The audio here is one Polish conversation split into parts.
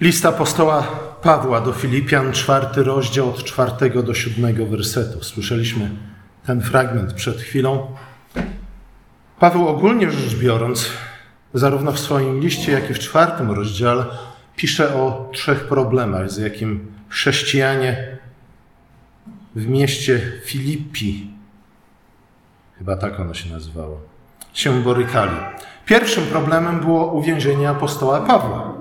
List apostoła Pawła do Filipian, czwarty rozdział od czwartego do siódmego wersetu. Słyszeliśmy ten fragment przed chwilą. Paweł ogólnie rzecz biorąc, zarówno w swoim liście, jak i w czwartym rozdziale, pisze o trzech problemach, z jakim chrześcijanie w mieście Filipi, chyba tak ono się nazywało, się borykali. Pierwszym problemem było uwięzienie apostoła Pawła.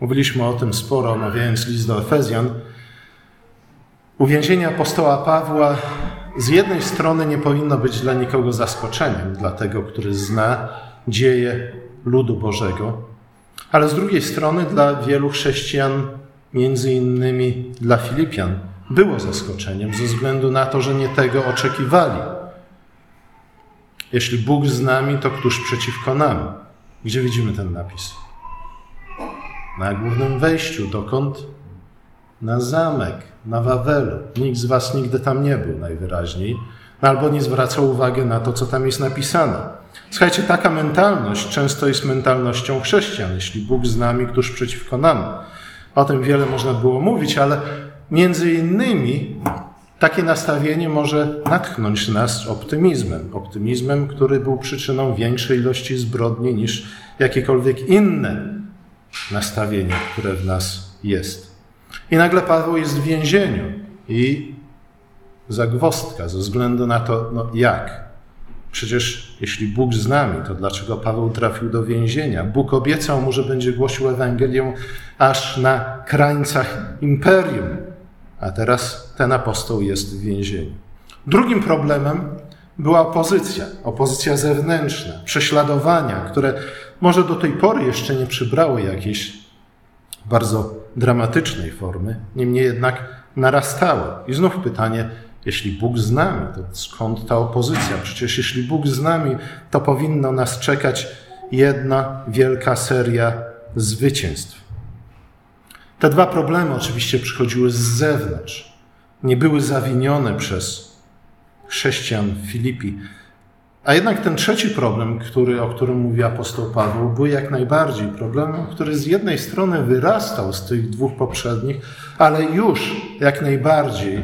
Mówiliśmy o tym sporo, omawiając list do Efezjan. Uwięzienie apostoła Pawła z jednej strony nie powinno być dla nikogo zaskoczeniem, dla tego, który zna dzieje ludu Bożego, ale z drugiej strony dla wielu chrześcijan, między innymi dla Filipian, było zaskoczeniem ze względu na to, że nie tego oczekiwali. Jeśli Bóg z nami, to któż przeciwko nam? Gdzie widzimy ten napis? Na głównym wejściu, dokąd? Na zamek, na Wawelu. Nikt z Was nigdy tam nie był najwyraźniej, no albo nie zwracał uwagi na to, co tam jest napisane. Słuchajcie, taka mentalność często jest mentalnością chrześcijan. Jeśli Bóg z nami, któż przeciwko nam? O tym wiele można było mówić, ale między innymi takie nastawienie może natchnąć nas optymizmem. Optymizmem, który był przyczyną większej ilości zbrodni niż jakiekolwiek inne nastawienie, które w nas jest. I nagle Paweł jest w więzieniu i zagwostka ze względu na to, no jak? Przecież jeśli Bóg z nami, to dlaczego Paweł trafił do więzienia? Bóg obiecał mu, że będzie głosił Ewangelię aż na krańcach imperium, a teraz ten apostoł jest w więzieniu. Drugim problemem była opozycja, opozycja zewnętrzna, prześladowania, które może do tej pory jeszcze nie przybrały jakiejś bardzo dramatycznej formy, niemniej jednak narastały. I znów pytanie, jeśli Bóg z nami, to skąd ta opozycja? Przecież jeśli Bóg z nami, to powinno nas czekać jedna wielka seria zwycięstw. Te dwa problemy oczywiście przychodziły z zewnątrz. Nie były zawinione przez chrześcijan w Filipi. A jednak ten trzeci problem, który, o którym mówi apostoł Paweł, był jak najbardziej problemem, który z jednej strony wyrastał z tych dwóch poprzednich, ale już jak najbardziej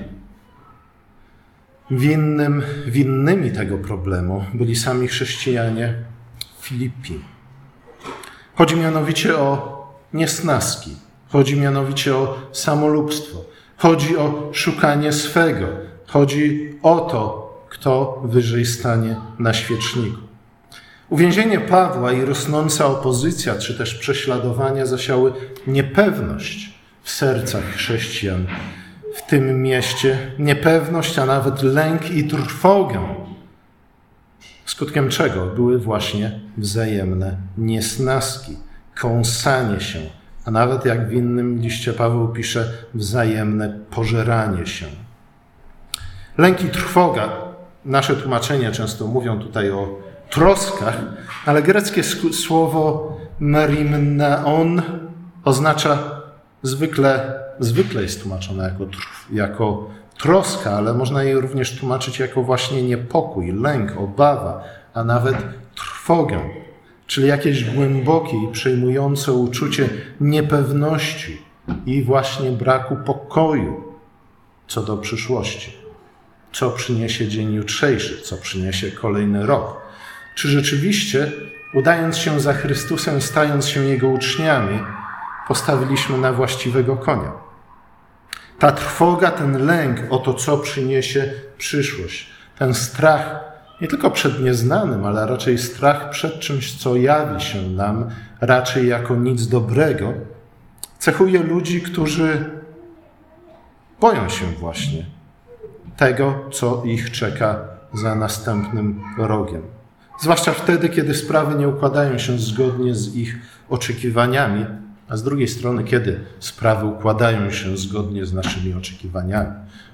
winnym, winnymi tego problemu byli sami chrześcijanie Filipi. Chodzi mianowicie o niesnaski, chodzi mianowicie o samolubstwo, chodzi o szukanie swego, chodzi o to, kto wyżej stanie na świeczniku. Uwięzienie Pawła i rosnąca opozycja, czy też prześladowania zasiały niepewność w sercach chrześcijan w tym mieście, niepewność, a nawet lęk i trwogę, skutkiem czego były właśnie wzajemne niesnaski, kąsanie się, a nawet jak w innym liście Paweł pisze, wzajemne pożeranie się. Lęk i trwoga, nasze tłumaczenia często mówią tutaj o troskach, ale greckie słowo merimneon oznacza zwykle, zwykle jest tłumaczone jako, jako troska, ale można je również tłumaczyć jako właśnie niepokój, lęk, obawa, a nawet trwogę, czyli jakieś głębokie i przejmujące uczucie niepewności i właśnie braku pokoju co do przyszłości. Co przyniesie dzień jutrzejszy, co przyniesie kolejny rok. Czy rzeczywiście, udając się za Chrystusem, stając się Jego uczniami, postawiliśmy na właściwego konia? Ta trwoga, ten lęk o to, co przyniesie przyszłość, ten strach nie tylko przed nieznanym, ale raczej strach przed czymś, co jawi się nam raczej jako nic dobrego, cechuje ludzi, którzy boją się właśnie tego, co ich czeka za następnym rogiem. Zwłaszcza wtedy, kiedy sprawy nie układają się zgodnie z ich oczekiwaniami, a z drugiej strony, kiedy sprawy układają się zgodnie z naszymi oczekiwaniami.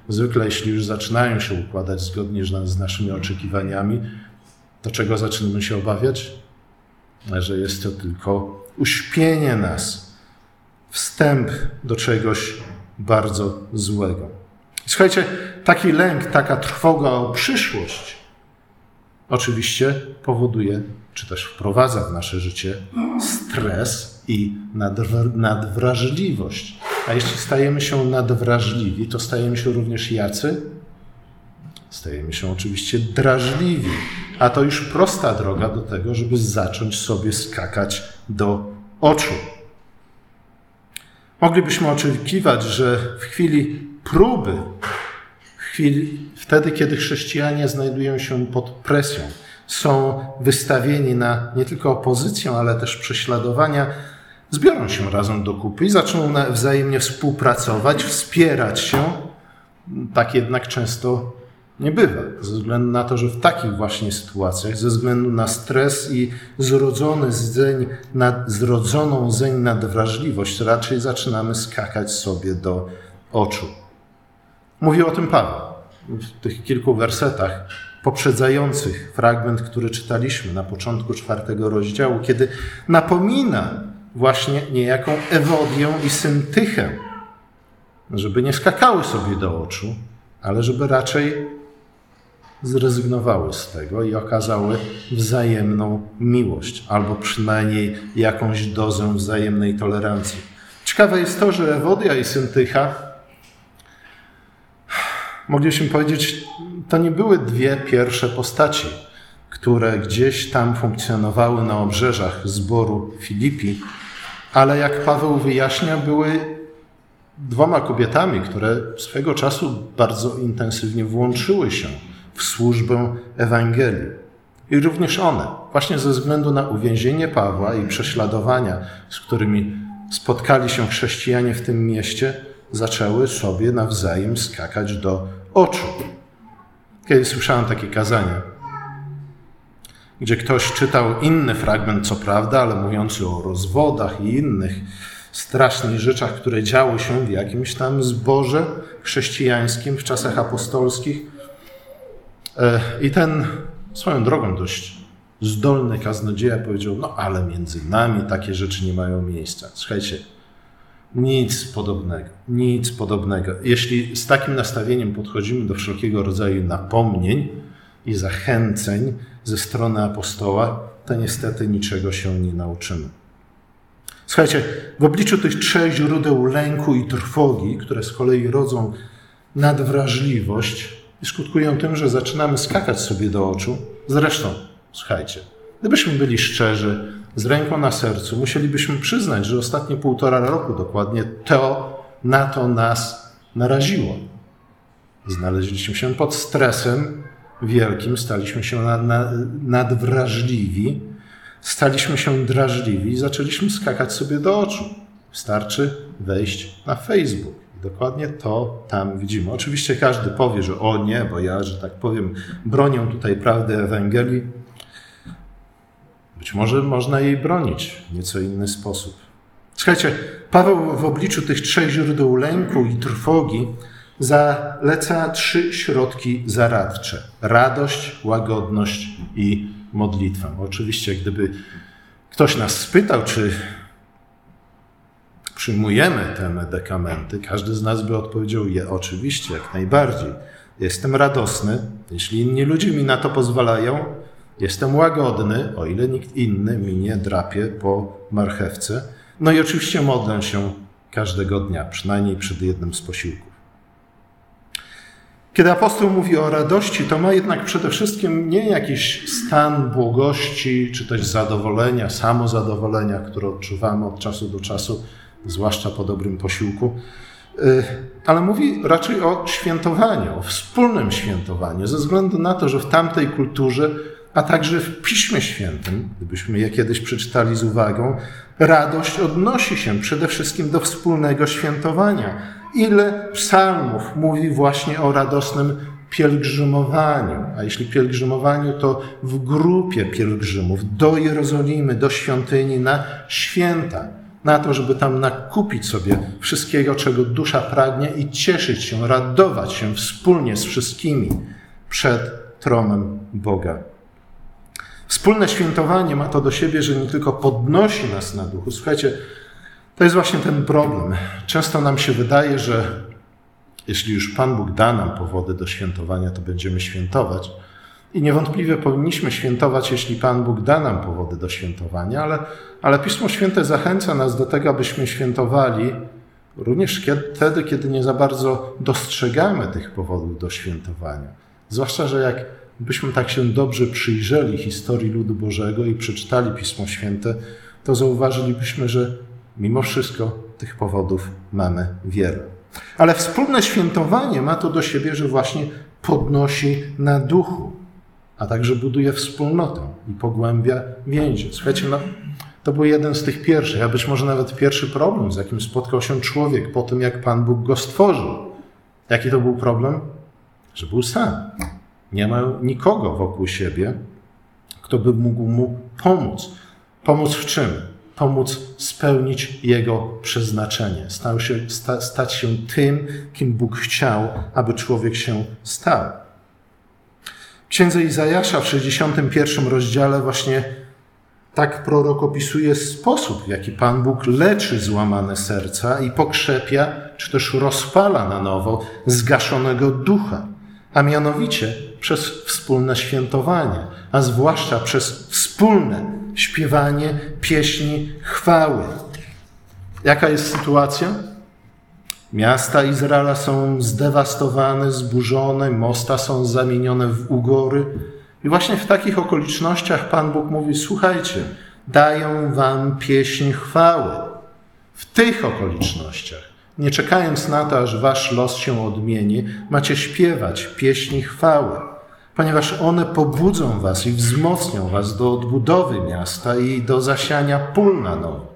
Zwykle, jeśli już zaczynają się układać zgodnie z naszymi oczekiwaniami, to czego zaczynamy się obawiać? Że jest to tylko uśpienie nas, wstęp do czegoś bardzo złego. Słuchajcie, taki lęk, taka trwoga o przyszłość oczywiście powoduje, czy też wprowadza w nasze życie stres i nadwrażliwość. A jeśli stajemy się nadwrażliwi, to stajemy się również jacy? Stajemy się oczywiście drażliwi. A to już prosta droga do tego, żeby zacząć sobie skakać do oczu. Moglibyśmy oczekiwać, że w chwili próby, chwili, wtedy, kiedy chrześcijanie znajdują się pod presją, są wystawieni na nie tylko opozycję, ale też prześladowania, zbiorą się razem do kupy i zaczną wzajemnie współpracować, wspierać się. Tak jednak często nie bywa, ze względu na to, że w takich właśnie sytuacjach, ze względu na stres i zrodzony zeń, nad, zrodzoną zeń nadwrażliwość, raczej zaczynamy skakać sobie do oczu. Mówi o tym Paweł w tych kilku wersetach poprzedzających fragment, który czytaliśmy na początku czwartego rozdziału, kiedy napomina właśnie niejaką Ewodię i Syntychę, żeby nie skakały sobie do oczu, ale żeby raczej zrezygnowały z tego i okazały wzajemną miłość, albo przynajmniej jakąś dozę wzajemnej tolerancji. Ciekawe jest to, że Ewodia i Syntycha, mogliśmy powiedzieć, to nie były dwie pierwsze postaci, które gdzieś tam funkcjonowały na obrzeżach zboru Filipi, ale jak Paweł wyjaśnia, były dwoma kobietami, które swego czasu bardzo intensywnie włączyły się w służbę Ewangelii. I również one, właśnie ze względu na uwięzienie Pawła i prześladowania, z którymi spotkali się chrześcijanie w tym mieście, zaczęły sobie nawzajem skakać do oczu. Kiedy słyszałem takie kazanie, gdzie ktoś czytał inny fragment, co prawda, ale mówiący o rozwodach i innych strasznych rzeczach, które działy się w jakimś tam zborze chrześcijańskim w czasach apostolskich, E, I ten swoją drogą dość zdolny kaznodzieja powiedział, no ale między nami takie rzeczy nie mają miejsca. Słuchajcie, nic podobnego, nic podobnego. Jeśli z takim nastawieniem podchodzimy do wszelkiego rodzaju napomnień i zachęceń ze strony apostoła, to niestety niczego się nie nauczymy. Słuchajcie, w obliczu tych trzech źródeł lęku i trwogi, które z kolei rodzą nadwrażliwość, i skutkują tym, że zaczynamy skakać sobie do oczu. Zresztą, słuchajcie, gdybyśmy byli szczerzy, z ręką na sercu, musielibyśmy przyznać, że ostatnie półtora roku dokładnie to na to nas naraziło. Znaleźliśmy się pod stresem wielkim, staliśmy się nadwrażliwi, staliśmy się drażliwi i zaczęliśmy skakać sobie do oczu. Wystarczy wejść na Facebook. Dokładnie to tam widzimy. Oczywiście każdy powie, że o nie, bo ja, że tak powiem, bronię tutaj prawdy Ewangelii. Być może można jej bronić w nieco inny sposób. Słuchajcie, Paweł w obliczu tych trzech źródeł lęku i trwogi zaleca trzy środki zaradcze: radość, łagodność i modlitwę. Oczywiście, gdyby ktoś nas spytał, czy przyjmujemy te medykamenty, każdy z nas by odpowiedział, je oczywiście, jak najbardziej. Jestem radosny, jeśli inni ludzie mi na to pozwalają. Jestem łagodny, o ile nikt inny mi nie drapie po marchewce. No i oczywiście modlę się każdego dnia, przynajmniej przed jednym z posiłków. Kiedy apostoł mówi o radości, to ma jednak przede wszystkim nie jakiś stan błogości, czy też zadowolenia, samozadowolenia, które odczuwamy od czasu do czasu, zwłaszcza po dobrym posiłku, y, ale mówi raczej o świętowaniu, o wspólnym świętowaniu, ze względu na to, że w tamtej kulturze, a także w Piśmie Świętym, gdybyśmy je kiedyś przeczytali z uwagą, radość odnosi się przede wszystkim do wspólnego świętowania. Ile psalmów mówi właśnie o radosnym pielgrzymowaniu, a jeśli pielgrzymowaniu, to w grupie pielgrzymów do Jerozolimy, do świątyni na święta na to, żeby tam nakupić sobie wszystkiego, czego dusza pragnie i cieszyć się, radować się wspólnie z wszystkimi przed tronem Boga. Wspólne świętowanie ma to do siebie, że nie tylko podnosi nas na duchu. Słuchajcie, to jest właśnie ten problem. Często nam się wydaje, że jeśli już Pan Bóg da nam powody do świętowania, to będziemy świętować. I niewątpliwie powinniśmy świętować, jeśli Pan Bóg da nam powody do świętowania, ale, ale Pismo Święte zachęca nas do tego, abyśmy świętowali również wtedy, kiedy nie za bardzo dostrzegamy tych powodów do świętowania. Zwłaszcza, że jak byśmy tak się dobrze przyjrzeli historii ludu Bożego i przeczytali Pismo Święte, to zauważylibyśmy, że mimo wszystko tych powodów mamy wiele. Ale wspólne świętowanie ma to do siebie, że właśnie podnosi na duchu, a także buduje wspólnotę i pogłębia więzi. Słuchajcie, no, to był jeden z tych pierwszych, a być może nawet pierwszy problem, z jakim spotkał się człowiek po tym, jak Pan Bóg go stworzył. Jaki to był problem? Że był sam. Nie ma nikogo wokół siebie, kto by mógł mu pomóc. Pomóc w czym? Pomóc spełnić jego przeznaczenie, stał się, sta, stać się tym, kim Bóg chciał, aby człowiek się stał. W księdze Izajasza w 61 rozdziale właśnie tak prorok opisuje sposób, w jaki Pan Bóg leczy złamane serca i pokrzepia, czy też rozpala na nowo zgaszonego ducha, a mianowicie przez wspólne świętowanie, a zwłaszcza przez wspólne śpiewanie pieśni chwały. Jaka jest sytuacja? Miasta Izraela są zdewastowane, zburzone, mosta są zamienione w ugory. I właśnie w takich okolicznościach Pan Bóg mówi: Słuchajcie, daję wam pieśń chwały. W tych okolicznościach, nie czekając na to, aż wasz los się odmieni, macie śpiewać pieśni chwały, ponieważ one pobudzą was i wzmocnią was do odbudowy miasta i do zasiania pól na nowo.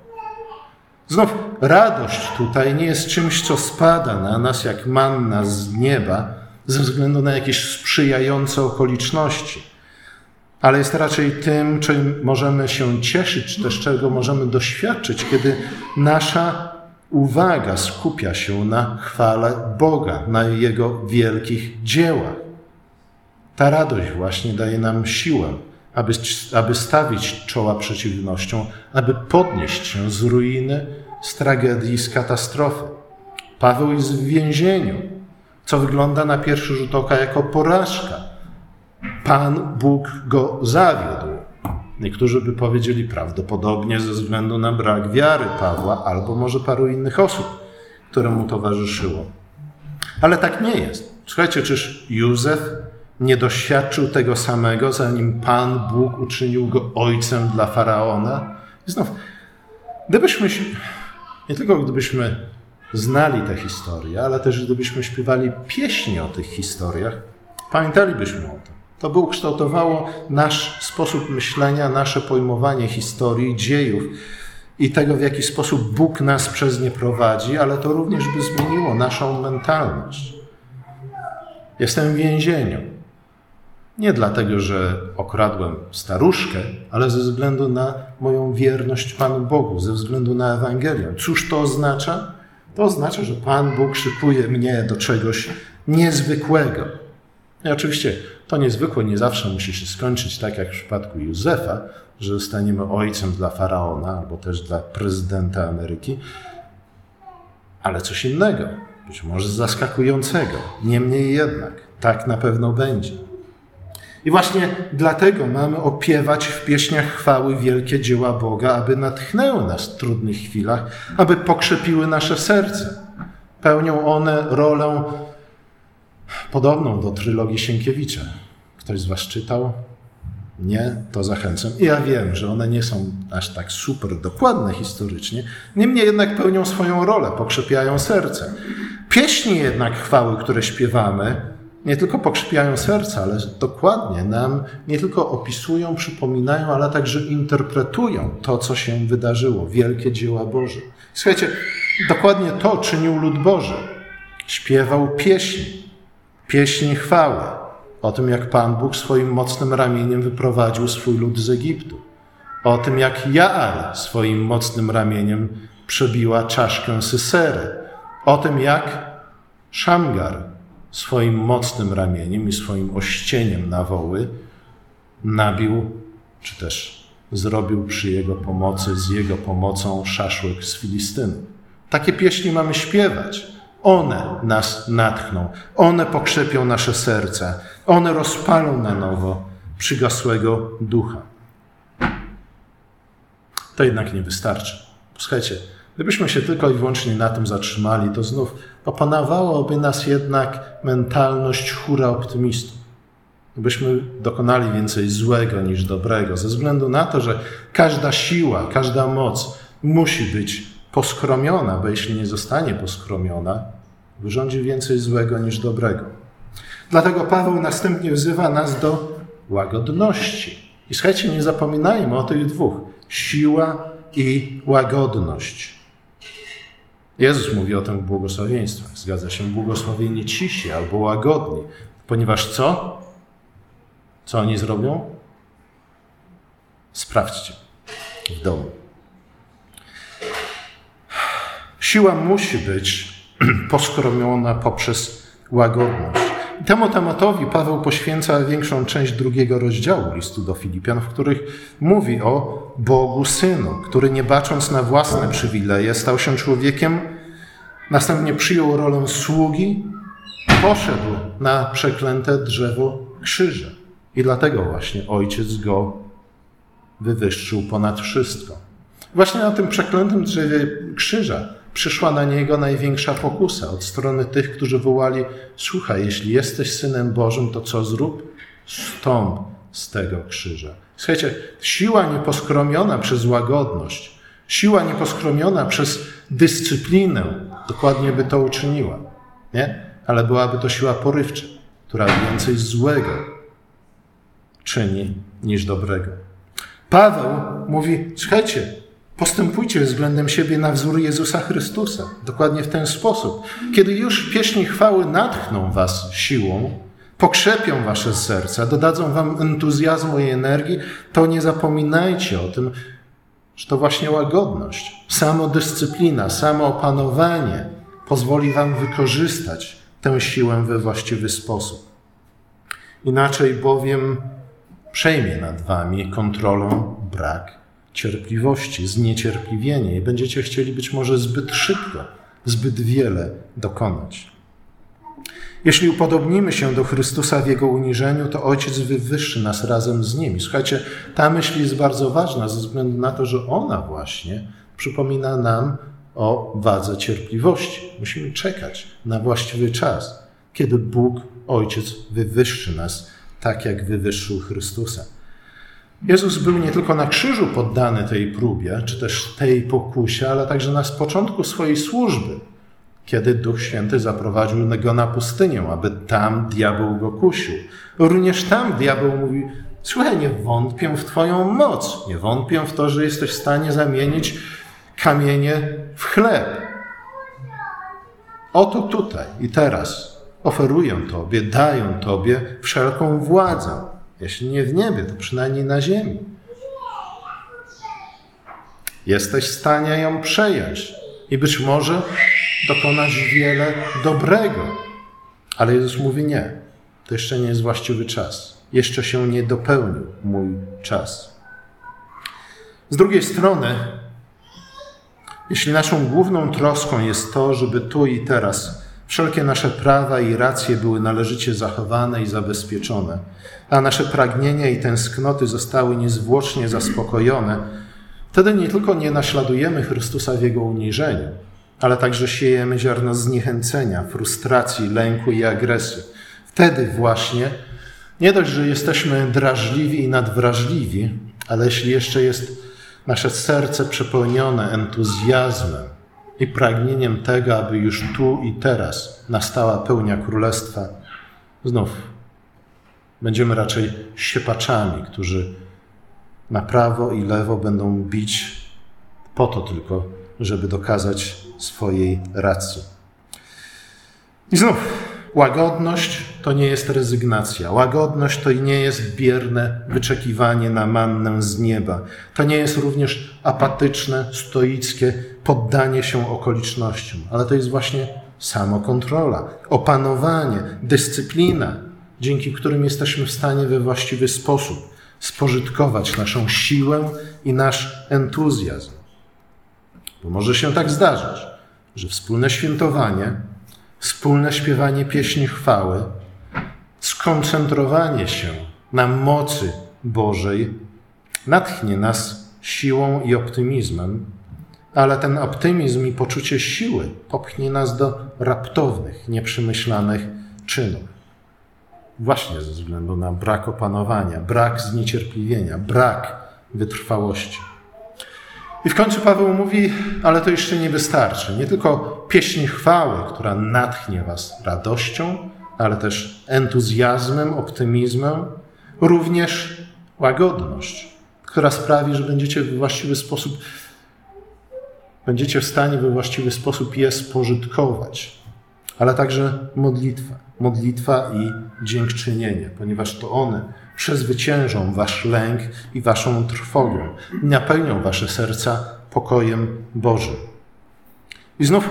Znów radość tutaj nie jest czymś, co spada na nas jak manna z nieba ze względu na jakieś sprzyjające okoliczności, ale jest raczej tym, czym możemy się cieszyć, też czego możemy doświadczyć, kiedy nasza uwaga skupia się na chwale Boga, na Jego wielkich dziełach. Ta radość właśnie daje nam siłę, aby, aby stawić czoła przeciwnościom, aby podnieść się z ruiny, z tragedii, z katastrofy. Paweł jest w więzieniu, co wygląda na pierwszy rzut oka jako porażka. Pan Bóg go zawiódł. Niektórzy by powiedzieli prawdopodobnie ze względu na brak wiary Pawła albo może paru innych osób, które mu towarzyszyło. Ale tak nie jest. Słuchajcie, czyż Józef nie doświadczył tego samego, zanim Pan Bóg uczynił go ojcem dla faraona? I znów, gdybyśmy, nie tylko gdybyśmy znali tę historię, ale też gdybyśmy śpiewali pieśni o tych historiach, pamiętalibyśmy o tym. To by ukształtowało nasz sposób myślenia, nasze pojmowanie historii, dziejów i tego, w jaki sposób Bóg nas przez nie prowadzi, ale to również by zmieniło naszą mentalność. Jestem w więzieniu. Nie dlatego, że okradłem staruszkę, ale ze względu na moją wierność Panu Bogu, ze względu na Ewangelię. Cóż to oznacza? To oznacza, że Pan Bóg szykuje mnie do czegoś niezwykłego. I oczywiście to niezwykłe nie zawsze musi się skończyć tak jak w przypadku Józefa, że zostaniemy ojcem dla faraona albo też dla prezydenta Ameryki, ale coś innego, być może zaskakującego. Niemniej jednak, tak na pewno będzie. I właśnie dlatego mamy opiewać w pieśniach chwały wielkie dzieła Boga, aby natchnęły nas w trudnych chwilach, aby pokrzepiły nasze serce. Pełnią one rolę podobną do trylogii Sienkiewicza. Ktoś z Was czytał? Nie, to zachęcam. I ja wiem, że one nie są aż tak super dokładne historycznie, niemniej jednak pełnią swoją rolę, pokrzepiają serce. Pieśni jednak chwały, które śpiewamy, nie tylko pokrzepiają serca, ale dokładnie nam nie tylko opisują, przypominają, ale także interpretują to, co się wydarzyło, wielkie dzieła Boże. Słuchajcie, dokładnie to czynił lud Boży. Śpiewał pieśni, pieśni chwały o tym, jak Pan Bóg swoim mocnym ramieniem wyprowadził swój lud z Egiptu. O tym, jak Jaar swoim mocnym ramieniem przebiła czaszkę Sysery. O tym, jak Szamgar swoim mocnym ramieniem i swoim ościeniem na woły nabił, czy też zrobił przy jego pomocy, z jego pomocą szaszłyk z Filistyny. Takie pieśni mamy śpiewać One nas natchną, one pokrzepią nasze serca, one rozpalą na nowo przygasłego ducha. To jednak nie wystarczy. Słuchajcie, gdybyśmy się tylko i wyłącznie na tym zatrzymali, to znów opanowałaby nas jednak mentalność hura optymistów. Gdybyśmy dokonali więcej złego niż dobrego, ze względu na to, że każda siła, każda moc musi być poskromiona, bo jeśli nie zostanie poskromiona, wyrządzi więcej złego niż dobrego. Dlatego Paweł następnie wzywa nas do łagodności. I słuchajcie, nie zapominajmy o tych dwóch: siła i łagodność. Jezus mówi o tym w błogosławieństwach. Zgadza się, błogosławieni cisi albo łagodni, ponieważ co? Co oni zrobią? Sprawdźcie w domu. Siła musi być poskromiona poprzez łagodność. Temu tematowi Paweł poświęca większą część drugiego rozdziału listu do Filipian, w których mówi o Bogu Synu, który nie bacząc na własne przywileje, stał się człowiekiem, następnie przyjął rolę sługi, poszedł na przeklęte drzewo krzyża. I dlatego właśnie Ojciec go wywyższył ponad wszystko. Właśnie na tym przeklętym drzewie krzyża przyszła na niego największa pokusa od strony tych, którzy wołali: Słuchaj, jeśli jesteś synem Bożym, to co zrób? Stąp z tego krzyża. Słuchajcie, siła nieposkromiona przez łagodność, siła nieposkromiona przez dyscyplinę, dokładnie by to uczyniła, nie? Ale byłaby to siła porywcza, która więcej złego czyni niż dobrego. Paweł mówi: Słuchajcie, Postępujcie względem siebie na wzór Jezusa Chrystusa. Dokładnie w ten sposób. Kiedy już pieśni chwały natchną was siłą, pokrzepią wasze serca, dodadzą wam entuzjazmu i energii, to nie zapominajcie o tym, że to właśnie łagodność, samodyscyplina, samoopanowanie pozwoli wam wykorzystać tę siłę we właściwy sposób. Inaczej bowiem przejmie nad wami kontrolą brak cierpliwości, zniecierpliwienie i będziecie chcieli być może zbyt szybko, zbyt wiele dokonać. Jeśli upodobnimy się do Chrystusa w Jego uniżeniu, to Ojciec wywyższy nas razem z Nim. Słuchajcie, ta myśl jest bardzo ważna ze względu na to, że ona właśnie przypomina nam o wadze cierpliwości. Musimy czekać na właściwy czas, kiedy Bóg, Ojciec, wywyższy nas tak, jak wywyższył Chrystusa. Jezus był nie tylko na krzyżu poddany tej próbie, czy też tej pokusie, ale także na początku swojej służby, kiedy Duch Święty zaprowadził go na pustynię, aby tam diabeł go kusił. Również tam diabeł mówi: Słuchaj, nie wątpię w Twoją moc, nie wątpię w to, że jesteś w stanie zamienić kamienie w chleb. Oto tutaj i teraz oferuję Tobie, daję Tobie wszelką władzę jeśli nie w niebie, to przynajmniej na ziemi. Jesteś w stanie ją przejąć i być może dokonać wiele dobrego. Ale Jezus mówi nie. To jeszcze nie jest właściwy czas. Jeszcze się nie dopełnił mój czas. Z drugiej strony, jeśli naszą główną troską jest to, żeby tu i teraz Wszelkie nasze prawa i racje były należycie zachowane i zabezpieczone, a nasze pragnienia i tęsknoty zostały niezwłocznie zaspokojone. Wtedy nie tylko nie naśladujemy Chrystusa w Jego uniżeniu, ale także siejemy ziarno zniechęcenia, frustracji, lęku i agresji. Wtedy właśnie nie dość, że jesteśmy drażliwi i nadwrażliwi, ale jeśli jeszcze jest nasze serce przepełnione entuzjazmem, i pragnieniem tego, aby już tu i teraz nastała pełnia królestwa, znów będziemy raczej siepaczami, którzy na prawo i lewo będą bić po to tylko, żeby dokazać swojej racji. I znów, łagodność to nie jest rezygnacja. Łagodność to nie jest bierne wyczekiwanie na mannę z nieba. To nie jest również apatyczne, stoickie poddanie się okolicznościom, ale to jest właśnie samokontrola, opanowanie, dyscyplina, dzięki którym jesteśmy w stanie we właściwy sposób spożytkować naszą siłę i nasz entuzjazm. Bo może się tak zdarzyć, że wspólne świętowanie wspólne śpiewanie pieśni chwały, skoncentrowanie się na mocy Bożej natchnie nas siłą i optymizmem, ale ten optymizm i poczucie siły popchnie nas do raptownych, nieprzemyślanych czynów. Właśnie ze względu na brak opanowania, brak zniecierpliwienia, brak wytrwałości. I w końcu Paweł mówi, ale to jeszcze nie wystarczy. Nie tylko pieśń chwały, która natchnie Was radością, ale też entuzjazmem, optymizmem, również łagodność, która sprawi, że będziecie w właściwy sposób będziecie w stanie we właściwy sposób je spożytkować, ale także modlitwa. Modlitwa i dziękczynienie, ponieważ to one przezwyciężą wasz lęk i waszą trwogę napełnią wasze serca pokojem Bożym. I znów,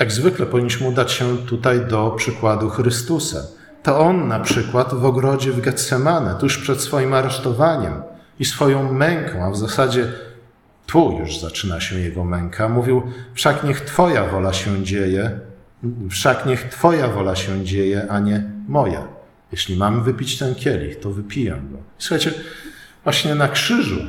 jak zwykle, powinniśmy udać się tutaj do przykładu Chrystusa. To on na przykład w ogrodzie w Getsemane, tuż przed swoim aresztowaniem i swoją męką, a w zasadzie tu już zaczyna się jego męka. Mówił, wszak niech Twoja wola się dzieje, wszak niech Twoja wola się dzieje, a nie moja. Jeśli mamy wypić ten kielich, to wypiję go. Słuchajcie, właśnie na krzyżu,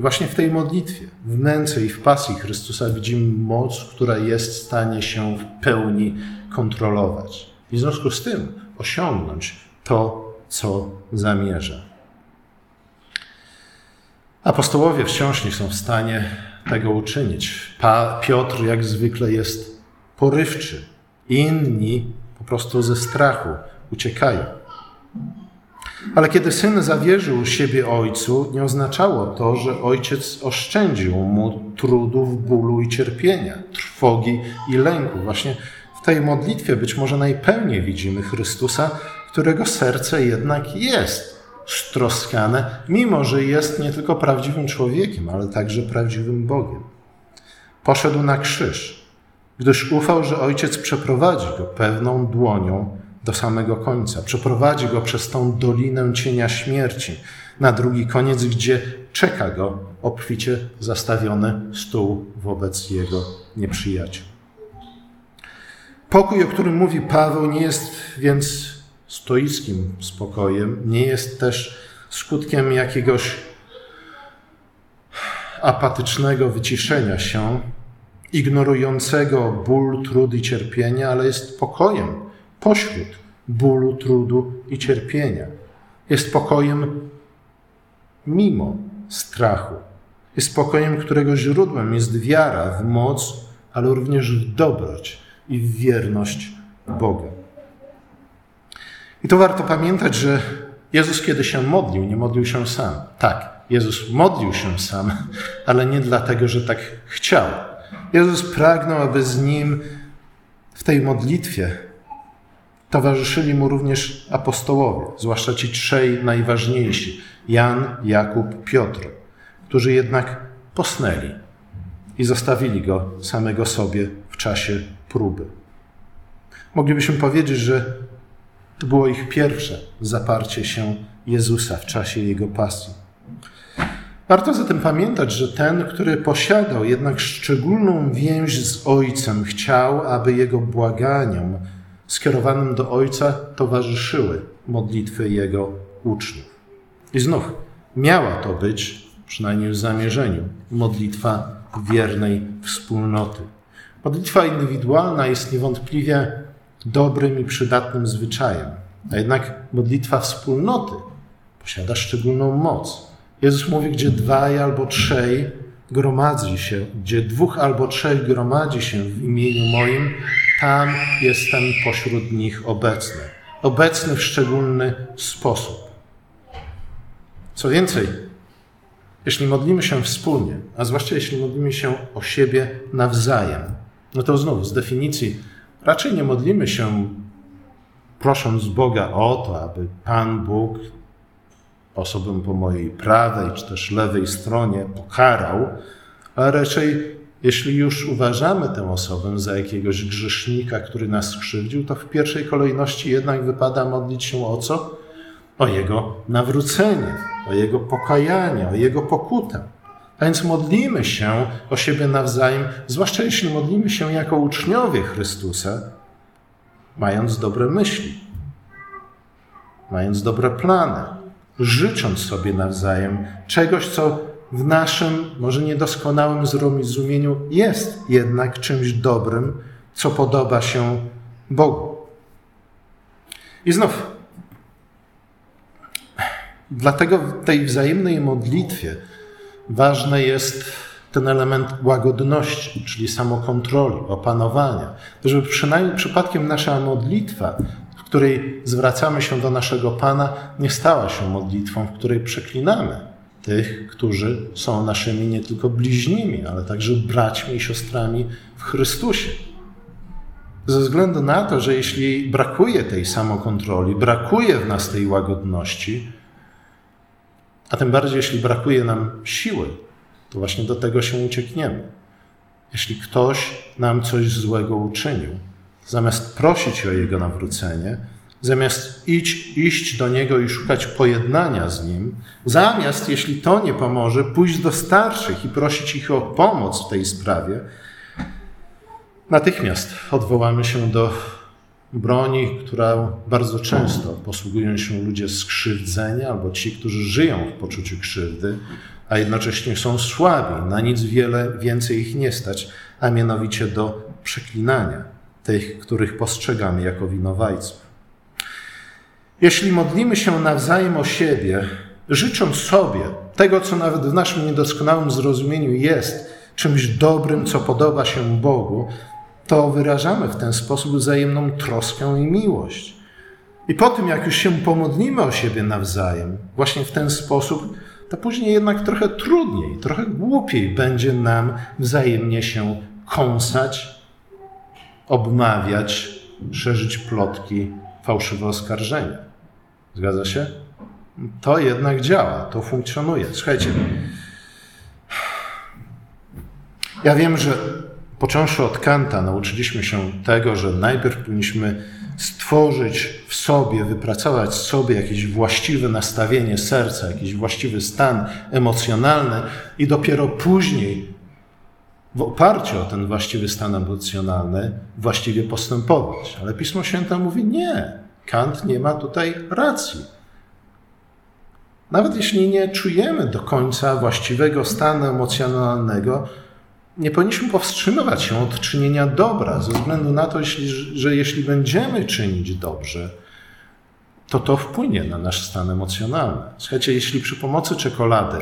właśnie w tej modlitwie, w męce i w pasji Chrystusa widzimy moc, która jest w stanie się w pełni kontrolować. I w związku z tym osiągnąć to, co zamierza. Apostołowie wciąż nie są w stanie tego uczynić. Pa, Piotr, jak zwykle, jest porywczy. Inni po prostu ze strachu uciekają. Ale kiedy syn zawierzył siebie ojcu, nie oznaczało to, że ojciec oszczędził mu trudów, bólu i cierpienia, trwogi i lęku. Właśnie w tej modlitwie być może najpełniej widzimy Chrystusa, którego serce jednak jest stroskane, mimo że jest nie tylko prawdziwym człowiekiem, ale także prawdziwym Bogiem. Poszedł na krzyż, gdyż ufał, że ojciec przeprowadzi go pewną dłonią do samego końca. Przeprowadzi go przez tą dolinę cienia śmierci na drugi koniec, gdzie czeka go obficie zastawiony stół wobec jego nieprzyjaciół. Pokój, o którym mówi Paweł, nie jest więc stoickim spokojem, nie jest też skutkiem jakiegoś apatycznego wyciszenia się, ignorującego ból, trud i cierpienia, ale jest pokojem pośród bólu, trudu i cierpienia. Jest pokojem mimo strachu. Jest pokojem, którego źródłem jest wiara w moc, ale również w dobroć i w wierność Boga. I to warto pamiętać, że Jezus, kiedy się modlił, nie modlił się sam. Tak, Jezus modlił się sam, ale nie dlatego, że tak chciał. Jezus pragnął, aby z nim w tej modlitwie towarzyszyli mu również apostołowie, zwłaszcza ci trzej najważniejsi Jan, Jakub, Piotr, którzy jednak posnęli i zostawili go samego sobie w czasie próby. Moglibyśmy powiedzieć, że to było ich pierwsze zaparcie się Jezusa w czasie jego pasji. Warto zatem pamiętać, że ten, który posiadał jednak szczególną więź z Ojcem, chciał, aby jego błaganiom skierowanym do Ojca towarzyszyły modlitwy jego uczniów. I znów miała to być, przynajmniej w zamierzeniu, modlitwa wiernej wspólnoty. Modlitwa indywidualna jest niewątpliwie dobrym i przydatnym zwyczajem. A jednak modlitwa wspólnoty posiada szczególną moc. Jezus mówi, gdzie dwaj albo trzej gromadzi się, gdzie dwóch albo trzech gromadzi się w imieniu moim, tam jestem pośród nich obecny. Obecny w szczególny sposób. Co więcej, jeśli modlimy się wspólnie, a zwłaszcza jeśli modlimy się o siebie nawzajem, no to znów z definicji Raczej nie modlimy się prosząc Boga o to, aby Pan Bóg osobę po mojej prawej czy też lewej stronie pokarał, ale raczej jeśli już uważamy tę osobę za jakiegoś grzesznika, który nas skrzywdził, to w pierwszej kolejności jednak wypada modlić się o co? O jego nawrócenie, o jego pokajanie, o jego pokutę. A więc modlimy się o siebie nawzajem, zwłaszcza jeśli modlimy się jako uczniowie Chrystusa, mając dobre myśli, mając dobre plany, życząc sobie nawzajem czegoś, co w naszym, może niedoskonałym zrozumieniu jest jednak czymś dobrym, co podoba się Bogu. I znów, dlatego w tej wzajemnej modlitwie ważny jest ten element łagodności, czyli samokontroli, opanowania. Żeby przynajmniej przypadkiem nasza modlitwa, w której zwracamy się do naszego Pana, nie stała się modlitwą, w której przeklinamy tych, którzy są naszymi nie tylko bliźnimi, ale także braćmi i siostrami w Chrystusie. Ze względu na to, że jeśli brakuje tej samokontroli, brakuje w nas tej łagodności, a tym bardziej jeśli brakuje nam siły, to właśnie do tego się uciekniemy. Jeśli ktoś nam coś złego uczynił, zamiast prosić o jego nawrócenie, zamiast iść, iść do niego i szukać pojednania z nim, zamiast, jeśli to nie pomoże, pójść do starszych i prosić ich o pomoc w tej sprawie, natychmiast odwołamy się do broni, która bardzo często posługują się ludzie skrzywdzenia albo ci, którzy żyją w poczuciu krzywdy, a jednocześnie są słabi, na nic wiele więcej ich nie stać, a mianowicie do przeklinania tych, których postrzegamy jako winowajców. Jeśli modlimy się nawzajem o siebie, życząc sobie tego, co nawet w naszym niedoskonałym zrozumieniu jest czymś dobrym, co podoba się Bogu, to wyrażamy w ten sposób wzajemną troskę i miłość. I po tym, jak już się pomodlimy o siebie nawzajem, właśnie w ten sposób, to później jednak trochę trudniej, trochę głupiej będzie nam wzajemnie się kąsać, obmawiać, szerzyć plotki, fałszywe oskarżenia. Zgadza się? To jednak działa, to funkcjonuje. Słuchajcie, ja wiem, że począwszy od Kanta, nauczyliśmy się tego, że najpierw powinniśmy stworzyć w sobie, wypracować w sobie jakieś właściwe nastawienie serca, jakiś właściwy stan emocjonalny i dopiero później, w oparciu o ten właściwy stan emocjonalny, właściwie postępować. Ale Pismo Święte mówi nie. Kant nie ma tutaj racji. Nawet jeśli nie czujemy do końca właściwego stanu emocjonalnego, nie powinniśmy powstrzymywać się od czynienia dobra, ze względu na to, że jeśli będziemy czynić dobrze, to to wpłynie na nasz stan emocjonalny. Słuchajcie, jeśli przy pomocy czekolady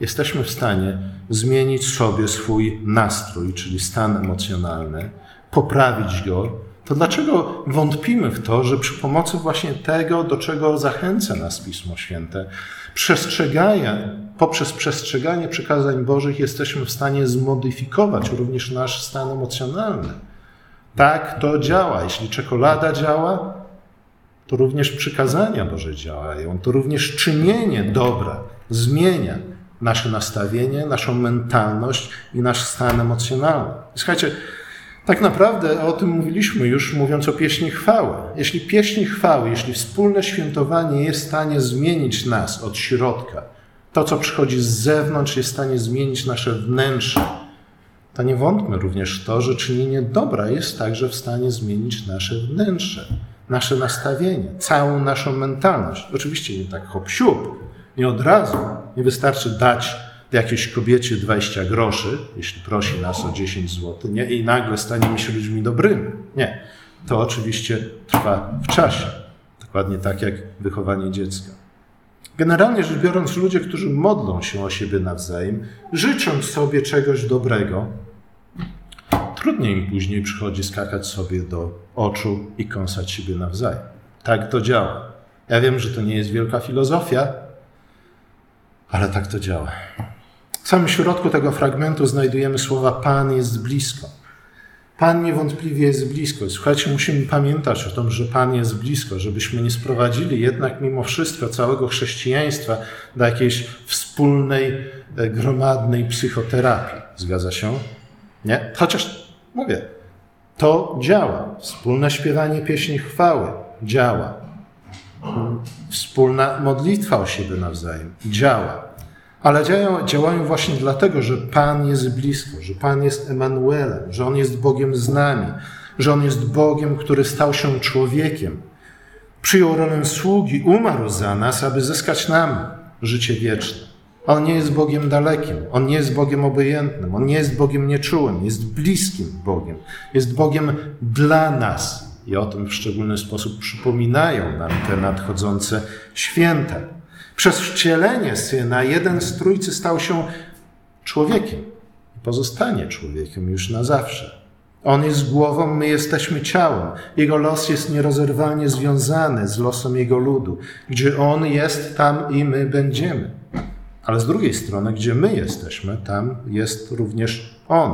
jesteśmy w stanie zmienić sobie swój nastrój, czyli stan emocjonalny, poprawić go, to dlaczego wątpimy w to, że przy pomocy właśnie tego, do czego zachęca nas Pismo Święte, przestrzegania, poprzez przestrzeganie przykazań Bożych jesteśmy w stanie zmodyfikować również nasz stan emocjonalny. Tak to działa. Jeśli czekolada działa, to również przykazania Boże działają. To również czynienie dobra zmienia nasze nastawienie, naszą mentalność i nasz stan emocjonalny. Słuchajcie, tak naprawdę o tym mówiliśmy już mówiąc o pieśni chwały. Jeśli pieśni chwały, jeśli wspólne świętowanie jest w stanie zmienić nas od środka, to co przychodzi z zewnątrz jest w stanie zmienić nasze wnętrze, to nie wątmy również w to, że czynienie dobra jest także w stanie zmienić nasze wnętrze, nasze nastawienie, całą naszą mentalność. Oczywiście nie tak hop siup, nie od razu. Nie wystarczy dać jakiejś kobiecie 20 groszy, jeśli prosi nas o 10 zł, nie? i nagle staniemy się ludźmi dobrymi. Nie. To oczywiście trwa w czasie. Dokładnie tak jak wychowanie dziecka. Generalnie rzecz biorąc, ludzie, którzy modlą się o siebie nawzajem, życząc sobie czegoś dobrego, trudniej im później przychodzi skakać sobie do oczu i kąsać siebie nawzajem. Tak to działa. Ja wiem, że to nie jest wielka filozofia, ale tak to działa. W samym środku tego fragmentu znajdujemy słowa Pan jest blisko. Pan niewątpliwie jest blisko. Słuchajcie, musimy pamiętać o tym, że Pan jest blisko, żebyśmy nie sprowadzili jednak mimo wszystko całego chrześcijaństwa do jakiejś wspólnej, e, gromadnej psychoterapii. Zgadza się? Nie? Chociaż mówię, to działa. Wspólne śpiewanie pieśni chwały działa. Wspólna modlitwa o siebie nawzajem działa. Ale działają, działają właśnie dlatego, że Pan jest blisko, że Pan jest Emanuelem, że On jest Bogiem z nami, że On jest Bogiem, który stał się człowiekiem. Przyjął rolę sługi, umarł za nas, aby zyskać nam życie wieczne. On nie jest Bogiem dalekim, On nie jest Bogiem obojętnym, On nie jest Bogiem nieczułym, jest bliskim Bogiem, jest Bogiem dla nas. I o tym w szczególny sposób przypominają nam te nadchodzące święta. Przez wcielenie Syna jeden z Trójcy stał się człowiekiem i pozostanie człowiekiem już na zawsze. On jest głową, my jesteśmy ciałem. Jego los jest nierozerwalnie związany z losem Jego ludu. Gdzie On jest, tam i my będziemy. Ale z drugiej strony, gdzie my jesteśmy, tam jest również On.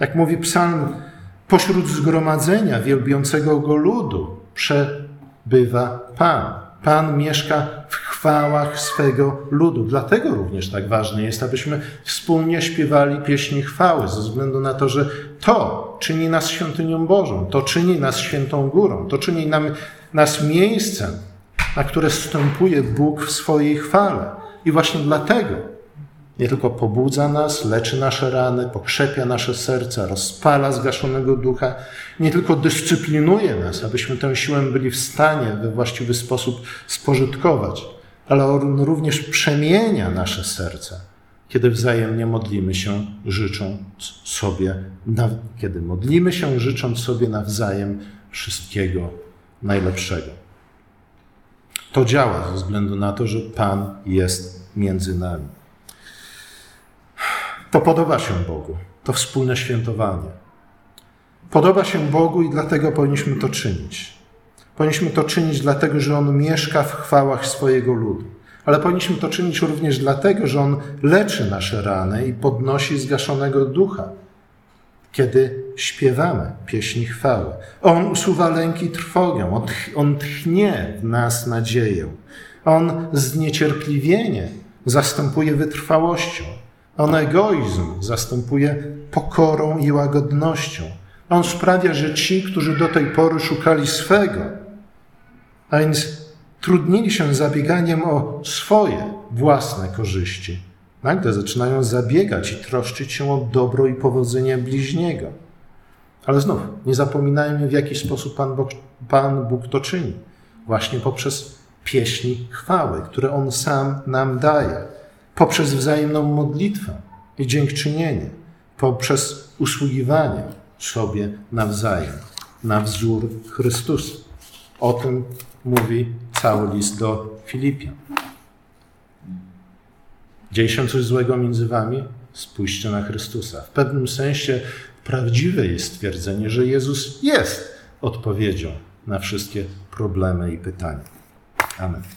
Jak mówi psalm, pośród zgromadzenia wielbiącego Go ludu przebywa Pan. Pan mieszka w chwałach swego ludu. Dlatego również tak ważne jest, abyśmy wspólnie śpiewali pieśni chwały, ze względu na to, że to czyni nas świątynią Bożą, to czyni nas świętą górą, to czyni nam, nas miejscem, na które wstępuje Bóg w swojej chwale. I właśnie dlatego nie tylko pobudza nas, leczy nasze rany, pokrzepia nasze serca, rozpala zgaszonego ducha, nie tylko dyscyplinuje nas, abyśmy tę siłę byli w stanie we właściwy sposób spożytkować, ale on również przemienia nasze serca, kiedy wzajemnie modlimy się, życząc sobie, kiedy modlimy się, życząc sobie nawzajem wszystkiego najlepszego. To działa ze względu na to, że Pan jest między nami. To podoba się Bogu, to wspólne świętowanie. Podoba się Bogu i dlatego powinniśmy to czynić. Powinniśmy to czynić dlatego, że On mieszka w chwałach swojego ludu. Ale powinniśmy to czynić również dlatego, że On leczy nasze rany i podnosi zgaszonego ducha, kiedy śpiewamy pieśni chwały. On usuwa lęki trwogę, on, on tchnie w nas nadzieję. On zniecierpliwienie zastępuje wytrwałością. On egoizm zastępuje pokorą i łagodnością. On sprawia, że ci, którzy do tej pory szukali swego, a więc trudnili się zabieganiem o swoje własne korzyści, nagle zaczynają zabiegać i troszczyć się o dobro i powodzenie bliźniego. Ale znów, nie zapominajmy, w jaki sposób Pan Bóg, Pan Bóg to czyni. Właśnie poprzez pieśni chwały, które On sam nam daje, poprzez wzajemną modlitwę i dziękczynienie, poprzez usługiwanie sobie nawzajem, na wzór Chrystusa. O tym mówi cały list do Filipian. Dzieje się coś złego między wami? Spójrzcie na Chrystusa. W pewnym sensie prawdziwe jest stwierdzenie, że Jezus jest odpowiedzią na wszystkie problemy i pytania. Amen.